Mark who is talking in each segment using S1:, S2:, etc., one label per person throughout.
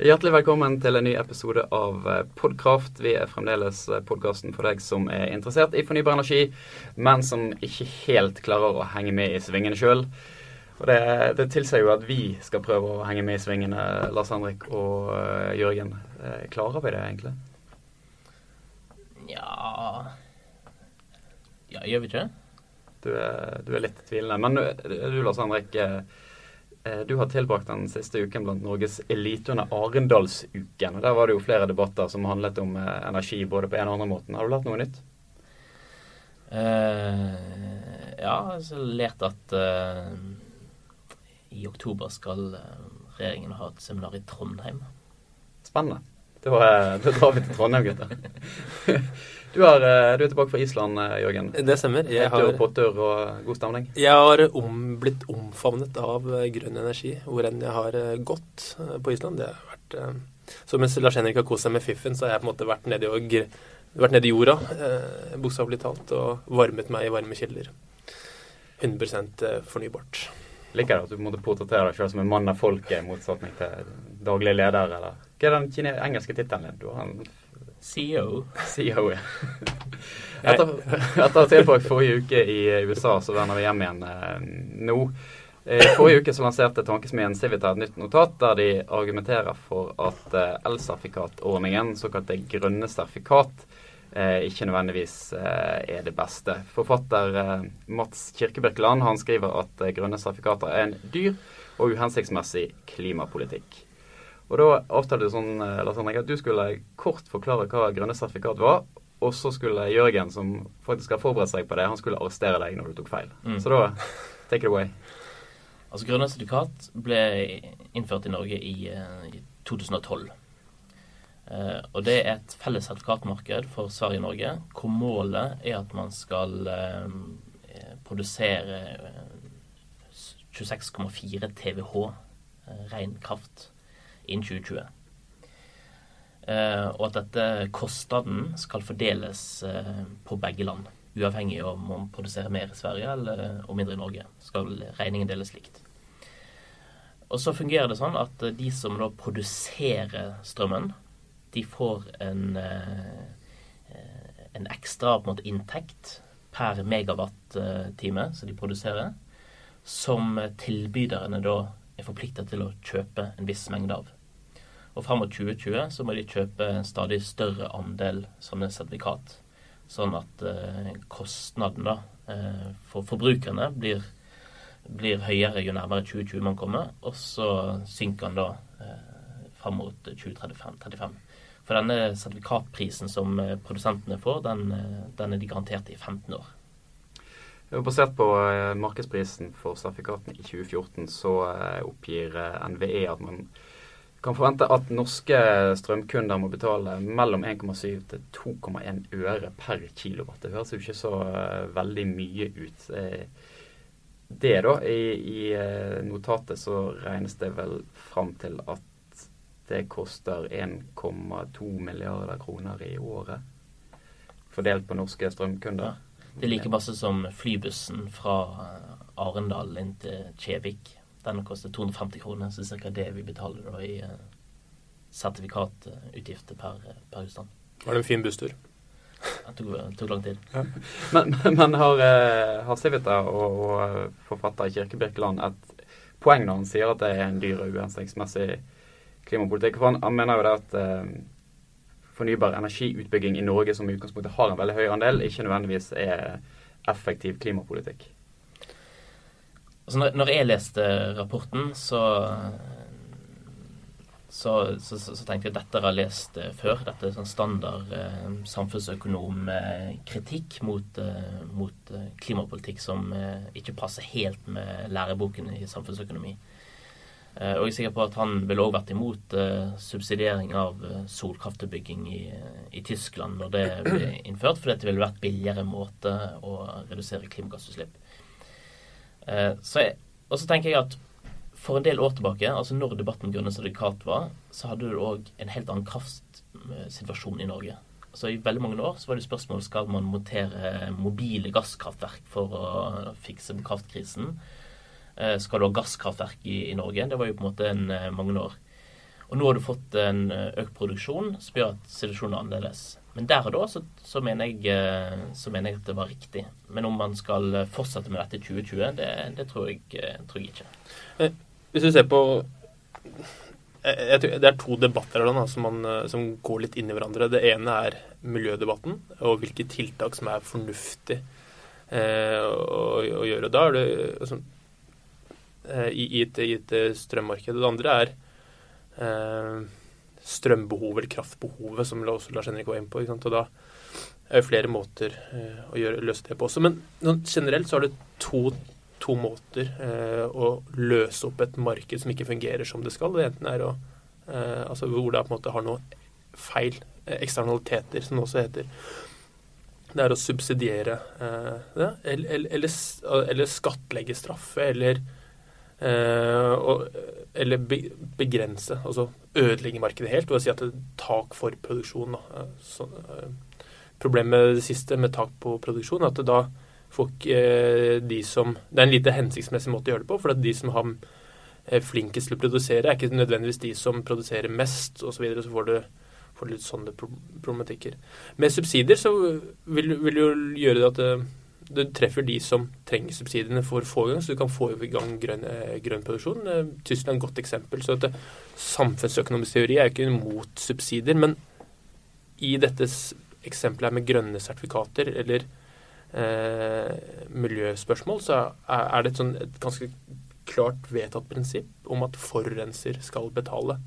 S1: Hjertelig velkommen til en ny episode av eh, Podkraft. Vi er fremdeles eh, podkasten for deg som er interessert i fornybar energi, men som ikke helt klarer å henge med i svingene sjøl. Og det, det tilsier jo at vi skal prøve å henge med i svingene, Lars Henrik og uh, Jørgen. klarer vi det egentlig?
S2: Ja Ja, gjør vi ikke?
S1: Du er, du er litt tvilende. Men du, Lars Henrik. Eh, du har tilbrakt den siste uken blant Norges elite under Arendalsuken. og Der var det jo flere debatter som handlet om eh, energi både på en og andre måten. Har du lært noe nytt?
S2: Uh, ja, jeg har lært at uh, i oktober skal regjeringen ha et seminar i Trondheim.
S1: Spennende. Da, da drar vi til Trondheim, gutter. Du er, eh, du er, tilbake fra Island, eh, Jørgen.
S3: Det stemmer.
S1: Jeg har, potter og god stemning?
S3: Jeg har om, blitt omfavnet av eh, grønn energi hvor enn jeg har gått på Island. Det har vært, så mens Lars Henrik har kost seg med fiffen, så har jeg på en måte vært nede i, vært nede i jorda, eh, bokstavelig talt, og varmet meg i varme kilder. 100 fornybart.
S1: Liker det at du måtte portrettere deg selv som en mann av folket, i motsetning til daglig leder, eller Hva er den engelske tittelen din?
S2: CEO.
S1: CEO, ja. Etter, etter tilbrakt forrige uke i USA, så vender vi hjem igjen eh, nå. I forrige uke så lanserte tankesmien Civita et nytt notat der de argumenterer for at eh, elsertifikatordningen, såkalte grønne sertifikat, eh, ikke nødvendigvis eh, er det beste. Forfatter eh, Mats Kirkebirkeland han skriver at eh, grønne sertifikater er en dyr og uhensiktsmessig klimapolitikk. Og da avtalte du sånn, eh, Lars Henrik, at du skulle kort forklare hva grønne sertifikat var. Og så skulle Jørgen, som faktisk har forberedt seg på det, han skulle arrestere deg når du tok feil. Mm. Så da take it away.
S2: Altså Grønne sertifikat ble innført i Norge i, eh, i 2012. Eh, og det er et felles sertifikatmarked for Sverige og Norge, hvor målet er at man skal eh, produsere 26,4 TWh eh, ren kraft innen 2020. Eh, og at dette kostnaden skal fordeles eh, på begge land. Uavhengig om man produserer mer i Sverige eller, og mindre i Norge. Skal regningen deles likt. Og så fungerer det sånn at de som da produserer strømmen, de får en, eh, en ekstra en måte, inntekt per megawatt-time som de produserer, som tilbyderne da er forplikta til å kjøpe en viss mengde av. Og frem mot 2020 så må de kjøpe en stadig større andel sånne sertifikat. Sånn at eh, kostnaden da, eh, for forbrukerne blir, blir, høyere jo nærmere 2020 man kommer. Og så synker den da eh, frem mot 2035. For denne sertifikatprisen som eh, produsentene får, den, eh, den er de garantert i 15 år.
S1: Basert på eh, markedsprisen for sertifikatene i 2014 så oppgir NVE at man kan forvente at norske strømkunder må betale mellom 1,7 til 2,1 øre per kilowatt. Det høres jo ikke så veldig mye ut. Det, da, i, i notatet så regnes det vel fram til at det koster 1,2 milliarder kroner i året. Fordelt på norske strømkunder. Ja,
S2: det er like masse som flybussen fra Arendal inn til Kjevik den koster 250 kroner, så det er ca. det vi betaler da i uh, sertifikatutgifter per, per husstand.
S3: Var det en fin busstur?
S2: Det tok, tok, lang tid.
S1: Ja. Men, men, har, har Civita og, og forfatter Kirke Birkeland et poeng når han sier at det er en dyr og uhensiktsmessig klimapolitikk? For han, han, mener jo det at fornybar energiutbygging i Norge som i utgangspunktet har en veldig høy andel, ikke nødvendigvis er effektiv klimapolitikk.
S2: Altså når, når, jeg leste rapporten, så så, så, så, tenkte jeg at dette har lest uh, før. Dette er sånn standard uh, samfunnsøkonomkritikk mot, eh, mot klimapolitikk som ikke passer helt med læreboken i samfunnsøkonomi. Og jeg er sikker på at han ville òg vært imot subsidiering av solkraftutbygging i, i, Tyskland når det ble innført, fordi det ville vært billigere måte å redusere klimagassutslipp. Eh, så jeg, og så tenker jeg at for en del år tilbake, altså når debatten grønne sertifikat var, så hadde du òg en helt annen kraftsituasjon i Norge. Så I veldig mange år så var det spørsmål skal man montere mobile gasskraftverk for å fikse kraftkrisen. Eh, skal du ha gasskraftverk i, i, Norge? Det var jo på en måte en, eh, mange år. Og nå har du fått en økt produksjon som gjør at situasjonen er annerledes. Men der og da så, så, mener jeg, så, mener jeg, at det var riktig. Men om man skal fortsette med dette i 2020, det, det tror, jeg, tror, jeg, ikke.
S3: Hvis du ser på det er to debatter da, som, man, som, går litt inn i hverandre. Det ene er miljødebatten og hvilke tiltak som er fornuftig eh, å, å, gjøre. Da er det altså, eh, i, i, et, i, et, strømmarked. Det andre er eh, strømbehovet eller kraftbehovet, som også Lars Henrik var inne på. Og da er det flere måter eh, å gjøre, løse det på også. Men generelt så har det to to måter eh, å løse opp et marked som ikke fungerer som det skal. Det enten er å eh, Altså hvor det på en måte har noe feil, eh, eksternaliteter, som det også heter. Det er å subsidiere eh, det, eller, eller, eller, skattlegge straffe, eller eh, og, eller begrense, altså ødelegge markedet helt, og si at det er tak for produksjon. Da. Så, eh, problemet det siste, med tak på produksjon, er at da får eh, de som Det er en lite hensiktsmessig måte å gjøre det på. For at de som har er flinkest til å produsere, er ikke nødvendigvis de som produserer mest osv. Så, videre, så får du, får litt sånne problematikker. Med subsidier så vil, vil jo gjøre det at det, eh, du treffer de som trenger subsidiene for få i gang, så du kan få i gang grønn, grønn produksjon. Tyskland er et godt eksempel. så at det, Samfunnsøkonomisk teori er jo ikke imot subsidier, men i dette eksempelet her med grønne sertifikater, eller eh, miljøspørsmål, så er det et, sånn, et ganske klart vedtatt prinsipp om at forurenser skal betale.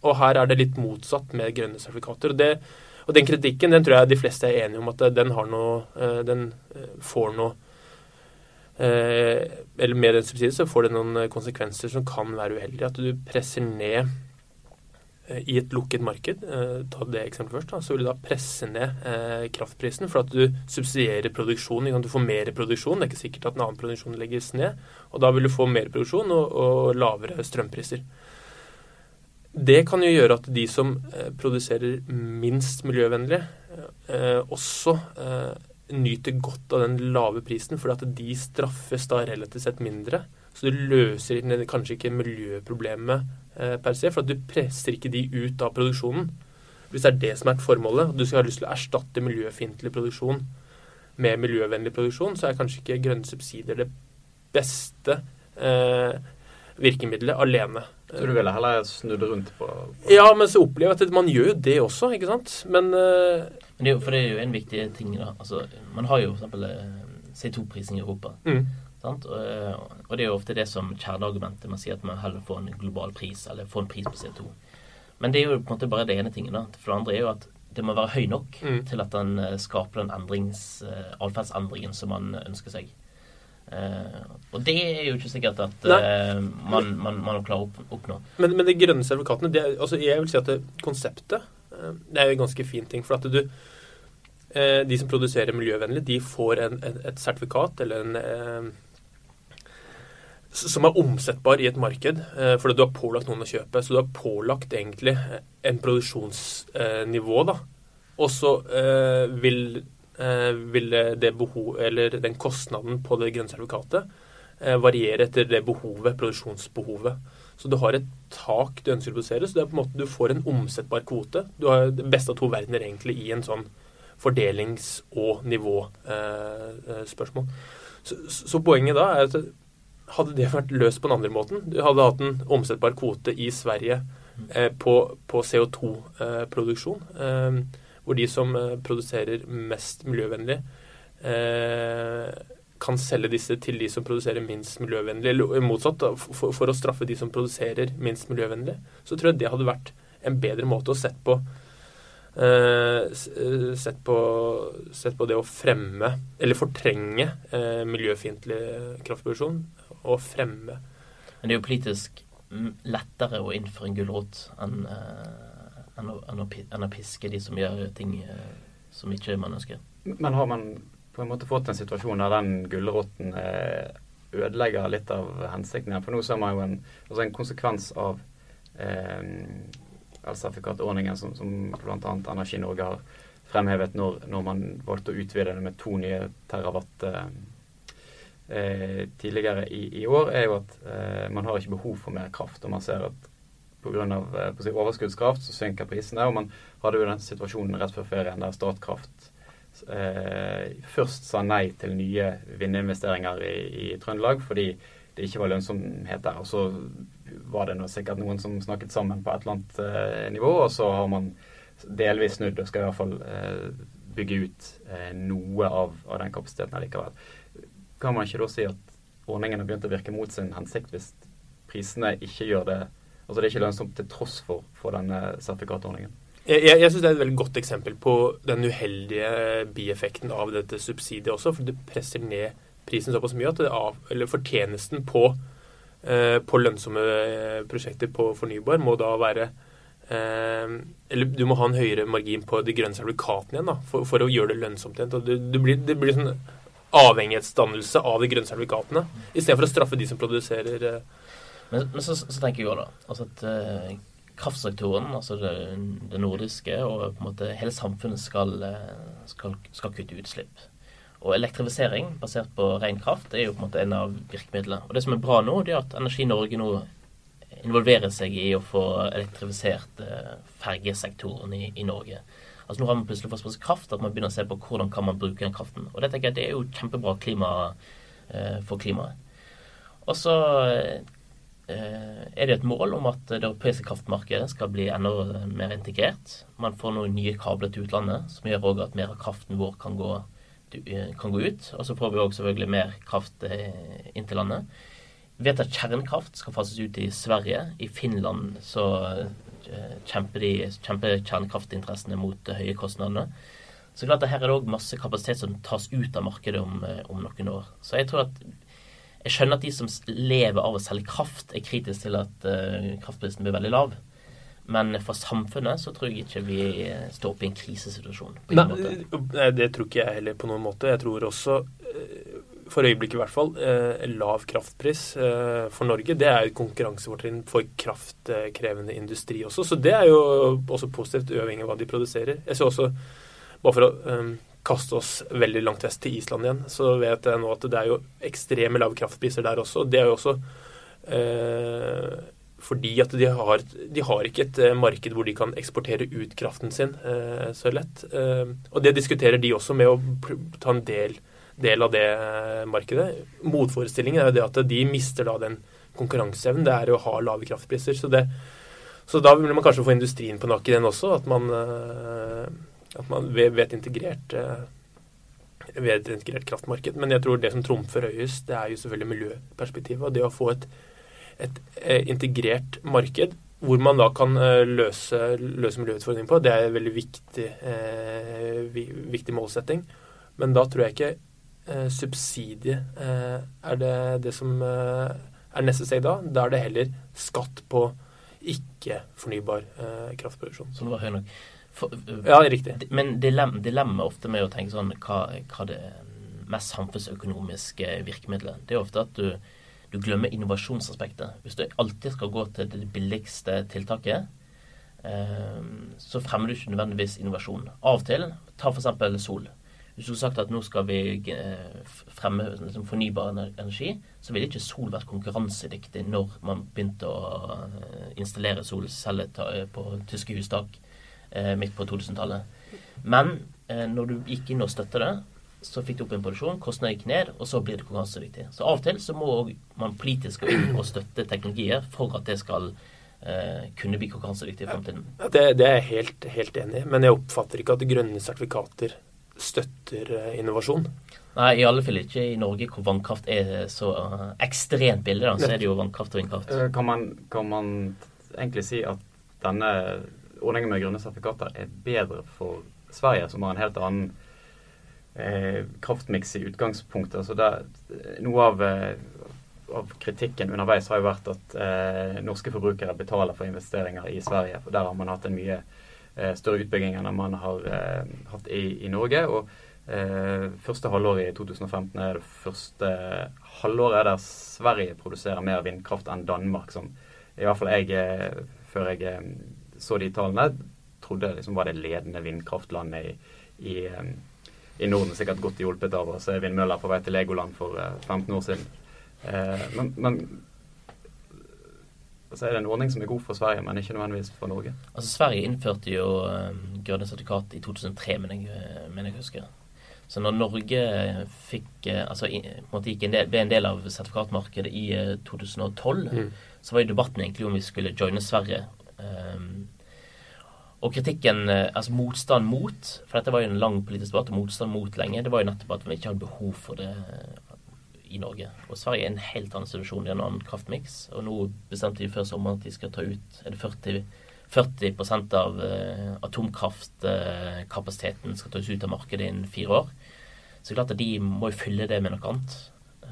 S3: Og her er det litt motsatt med grønne sertifikater. Og, det, og den kritikken den tror jeg de fleste er enige om at den, har noe, eh, den eh, får noe eh, Eller med den subsidien så får det noen konsekvenser som kan være uheldige. At du presser ned Eh, i et lukket marked, eh, ta det eksempelet først, da, så vil du da presse ned eh, kraftprisen for at du subsidierer produksjon. Du får mer produksjon. Det er ikke sikkert at en annen produksjon legges ned. Og da vil du få mer produksjon og, og lavere strømpriser. Det kan jo gjøre at de som eh, produserer minst miljøvennlig, eh, også eh, nyter godt av den lave prisen, fordi at de straffes da relativt sett mindre. Så du løser kanskje ikke miljøproblemet per se, for at du presser ikke de ut av produksjonen. Hvis det er det som er formålet, og du skal ha lyst til å erstatte miljøfiendtlig produksjon med miljøvennlig produksjon, så er kanskje ikke grønne subsidier det beste eh, virkemidlet alene.
S1: Så du ville heller snudd rundt på, på,
S3: Ja, men så opplever jeg at man gjør jo det også, ikke sant. Men,
S2: uh, men det jo, For det er jo en viktig ting, da. Altså, man har jo f.eks. eksempel CO2-prising i Europa. Mm. Sant? Og det er jo ofte det som kjerneargumentet. Man sier at man heller får en global pris, eller får en pris på CO2. Men det er jo på en måte bare det ene tingen. da. For det andre er jo at det må være høy nok mm. til at den eh, skaper den atferdsendringen som man ønsker seg. Uh, og det er jo ikke sikkert at uh, man, man, man, klarer å oppnå.
S3: Men, men de grønne sertifikatene, det, altså jeg vil si at det, konseptet det er jo en ganske fin ting. For at du De som produserer miljøvennlig, de får en, en, et sertifikat eller en som er omsettbar i et marked, eh, fordi du har pålagt noen å kjøpe. Så du har pålagt egentlig en produksjonsnivå, da. Og så eh, vil, eh, vil det behov, eller den kostnaden på det grønne sertifikatet variere etter det behovet, produksjonsbehovet. Så du har et tak du ønsker å produsere, så det er på en måte du får en omsettbar kvote. Du har det beste av to verdener egentlig i en sånn fordelings- og nivåspørsmål. Så, så poenget da er at hadde det vært løst på den andre måten Du hadde hatt en omsettbar kvote i Sverige eh, på, på CO2-produksjon, eh, hvor de som eh, produserer mest miljøvennlig, eh, kan selge disse til de som produserer minst miljøvennlig. Eller motsatt, for, å straffe de som produserer minst miljøvennlig. Så tror jeg det hadde vært en bedre måte å sette på Uh, sett, på, sett på det å fremme, eller fortrenge, uh, miljøfiendtlig kraftproduksjon Og fremme.
S2: Men det er jo politisk lettere å innføre en gulrot enn, uh, enn, enn, enn, å, piske de som gjør ting uh, som ikke man ønsker.
S1: Men har man på en måte fått en situasjon der den gulroten uh, ødelegger litt av hensikten her? For nå ser man jo en, altså en konsekvens av elsertifikatordningen som, som bl.a. Energi Norge har fremhevet når, når, man valgte å utvide det med to nye terawatt eh, tidligere i, i, år, er jo at eh, man har ikke behov for mer kraft. Og man ser at pga. Eh, si, overskuddskraft så synker prisene. Og man hadde jo den situasjonen rett før ferien der Statkraft eh, først sa nei til nye vindinvesteringer i, i, Trøndelag fordi det ikke var lønnsomhet der. Og så var det noe, sikkert noen som snakket sammen på et eller annet eh, nivå, og så har man delvis snudd og skal i hvert fall eh, bygge ut eh, noe av, av den kapasiteten allikevel. Kan man ikke da si at ordningen har begynt å virke mot sin hensikt hvis prisene ikke gjør det Altså det er ikke lønnsomt til tross for, for denne sertifikatordningen?
S3: Jeg, jeg, jeg syns det er et veldig godt eksempel på den uheldige bieffekten av dette subsidiet også. For det presser ned prisen såpass mye at det av, eller fortjenesten på, eh, på lønnsomme eh, prosjekter på fornybar må da være eh, Eller du må ha en høyere margin på de grønne sertifikatene igjen da, for, for, å gjøre det lønnsomt igjen. Det, det, blir, det blir sånn avhengighetsdannelse av de grønne sertifikatene, istedenfor å straffe de som produserer.
S2: Eh. Men, men så, så, tenker jeg jo da altså at uh, kraftsektoren, altså det, det, nordiske og på en måte hele samfunnet skal, eh, skal, skal, kutte utslipp. Og elektrifisering basert på ren kraft er jo på en måte en av virkemidlene. Og det som er bra nå, det er at Energi Norge nå involverer seg i å få elektrifisert uh, fergesektoren i, i Norge. Altså Nå har man plutselig fått såpass kraft at man begynner å se på hvordan kan man bruke den kraften. Og det tenker jeg det er jo kjempebra klima, eh, for klimaet. Og så eh, er det et mål om at det europeiske kraftmarkedet skal bli enda mer integrert. Man får noen nye kabler til utlandet som gjør også at mer av kraften vår kan gå, eh, kan gå ut. Og så får vi òg selvfølgelig mer kraft eh, inn til landet. Vi vet at kjernekraft skal fases ut i Sverige. I Finland så Eh, kjemper, de, kjemper kjernekraftinteressene mot høye kostnadene. Så klart at her er det òg masse kapasitet som tas ut av markedet om, eh, om, noen år. Så jeg tror at jeg skjønner at de som lever av å selge kraft, er kritiske til at uh, kraftprisen blir veldig lav. Men for samfunnet så tror jeg ikke vi står oppe i en krisesituasjon.
S3: Nei, det tror ikke jeg heller på noen måte. Jeg tror også for øyeblikket i hvert fall, eh, lav kraftpris eh, for Norge. Det er et konkurransefortrinn for kraftkrevende industri også. Så det er jo også positivt, uavhengig av hva de produserer. Jeg ser også, bare for å um, kaste oss veldig langt vest til Island igjen, så vet jeg nå at det er jo ekstreme lave kraftpriser der også. Det er jo også eh, fordi at de har, de har, ikke et marked hvor de kan eksportere ut kraften sin eh, så lett. Eh, og det diskuterer de også med å ta en del del av det eh, markedet. Motforestillingen er jo det at de mister da den konkurranseevnen. Det er å ha lave kraftpriser. Så, det, så da vil man kanskje få industrien på nakken igjen også. At man, eh, at man ved et integrert eh, ved et integrert kraftmarked. Men jeg tror det som trumfer høyest, det er jo selvfølgelig miljøperspektivet. Og det å få et, et, integrert marked hvor man da kan løse, løse miljøutfordringer på, det er en veldig viktig, eh, viktig målsetting. Men da tror jeg ikke eh, subsidie eh, er det det som eh, er neste steg da. Da er det heller skatt på ikke-fornybar eh, kraftproduksjon.
S2: Så det var høy nok.
S3: For, ja, riktig.
S2: Men dilemmaet dilemma ofte med å tenke sånn hva, hva det mest samfunnsøkonomiske virkemidlet Det er ofte at du, du glemmer innovasjonsaspektet. Hvis du alltid skal gå til det billigste tiltaket, eh, så fremmer du ikke nødvendigvis innovasjon. Av og til, ta f.eks. sol. Hvis du skulle sagt at nå skal vi eh, fremme liksom, fornybar energi, så ville ikke sol vært konkurransedyktig når man begynte å eh, installere solceller eh, på tyske hustak midt på 2000-tallet. Men når du gikk inn og støtta det, så fikk du opp en produksjon, kostnadene gikk ned, og så blir det konkurransedyktig. Så av og til så må man politisk gå inn og støtte teknologier for at det skal eh, kunne bli konkurransedyktig i fremtiden.
S3: Det, det, er jeg helt, helt enig i, men jeg oppfatter ikke at grønne sertifikater støtter eh, innovasjon.
S2: Nei, i alle fall ikke i Norge, hvor vannkraft er så eh, ekstremt billig. Da, så er det jo vannkraft og vindkraft.
S1: Eh, kan man, kan man egentlig si at denne ordningen med grønne sertifikater er bedre for Sverige, som har en helt annen eh, kraftmiks i utgangspunktet? Altså det, noe av, av, kritikken underveis har jo vært at eh, norske forbrukere betaler for investeringer i Sverige. for Der har man hatt en mye Eh, større utbygging enn man har eh, hatt i, i Norge. og eh, Første halvår i 2015 er det første halvåret der Sverige produserer mer vindkraft enn Danmark, som i hvert fall jeg, før jeg så de tallene, trodde liksom var det ledende vindkraftlandet i, i, i Norden. Sikkert godt hjulpet av å se vindmøller på vei til Legoland for 15 år siden. Men, men så er det en ordning som er god for Sverige, men ikke nødvendigvis for Norge.
S2: Altså Sverige innførte jo grønne sertifikat i 2003, mener jeg, mener jeg husker. Så når Norge fikk altså en del, ble en del av sertifikatmarkedet i 2012, mm. så var jo debatten egentlig om vi skulle joine Sverige. Um, og kritikken, altså motstand mot, for dette var jo en lang politisk debatt, og motstand mot lenge, det var jo nettopp at vi ikke hadde behov for det i Norge. Og Sverige er en helt annen situasjon i en annen kraftmiks. Og nå bestemte de før sommeren at de skal ta ut er det 40, 40 av uh, atomkraftkapasiteten skal tas ut av markedet innen fire år. Så klart at de må jo fylle det med noe annet.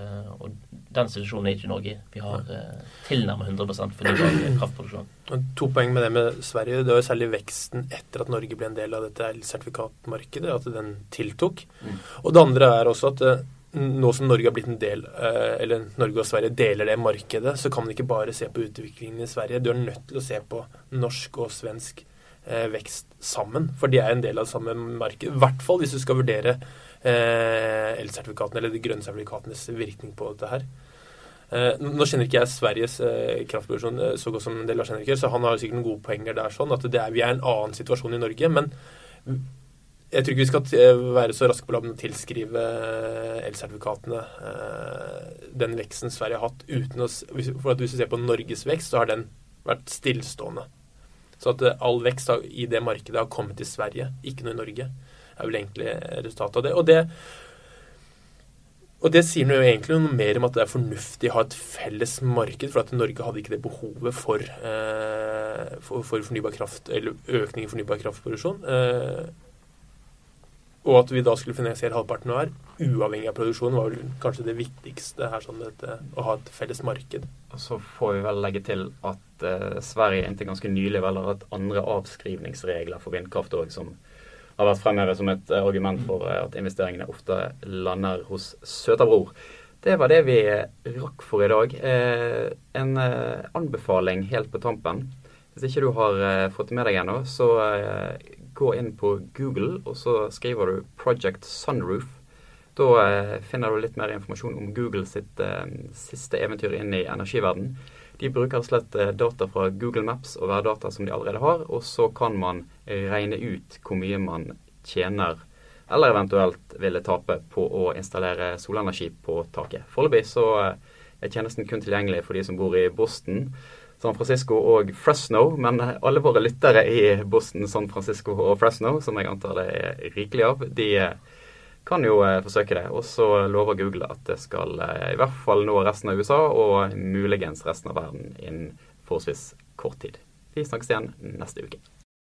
S2: Uh, og den situasjonen er ikke i Norge. Vi har uh, tilnærmet 100% fornybar kraftproduksjon.
S3: To poeng med det med Sverige. Det var særlig veksten etter at Norge ble en del av dette sertifikatmarkedet, at den tiltok. Mm. Og det andre er også at nå som Norge har blitt en del, eh, eller Norge og Sverige deler det markedet, så kan man ikke bare se på utviklingen i Sverige. Du er nødt til å se på norsk og svensk eh, vekst sammen, for de er en del av det samme markedet. I hvert fall hvis du skal vurdere eh, elsertifikatene eller de grønne sertifikatenes virkning på dette her. Nå kjenner ikke jeg Sveriges kraftproduksjon så godt som del Lars Henrik så han har sikkert noen gode poenger der. sånn, at er, Vi er i en annen situasjon i Norge. Men jeg tror ikke vi skal eh, være så raske på labben å tilskrive eh, elsertifikatene eh, den veksten Sverige har hatt. uten å, for at Hvis du ser på Norges vekst, så har den vært stillstående. Så at all vekst i det markedet har kommet til Sverige, ikke noe i Norge, er vel egentlig resultatet av det. Og det, og det sier noe egentlig noe mer om at det er fornuftig å ha et felles marked, for at Norge hadde ikke det behovet for, for, for fornybar kraft, eller økning i fornybar kraftproduksjon. Og at vi da skulle finansiere halvparten hver, uavhengig av produksjonen, var vel kanskje det viktigste her, sånn dette, å ha et felles marked.
S1: Og så får vi vel legge til at eh, Sverige inntil ganske nylig vel har hatt andre avskrivningsregler for vindkraft òg, som har vært fremhevet som et uh, argument for uh, at investeringene ofte lander hos søterbror. Det var det vi rakk for i dag. en anbefaling helt på tampen. Hvis ikke du har fått med deg ennå, så gå inn på Google, og så skriver du 'Project Sunroof'. Da eh, finner du litt mer informasjon om Google sitt eh, siste eventyr inn i energiverden. De bruker slett eh, data fra Google Maps og værdata som de allerede har, og så kan man regne ut hvor mye man tjener eller eventuelt ville tape på å installere solenergi på taket. Foreløpig så eh, er tjenesten kun tilgjengelig for de som bor i Boston. San Francisco og Fresno, men alle våre lyttere i Boston, San Francisco og Fresno, som jeg antar det er rikelig av, de eh, kan jo eh, forsøke det. Og så lover Google at det skal eh, i hvert fall nå resten av USA, og muligens resten av verden innen forholdsvis kort tid. Vi snakkes igjen neste uke.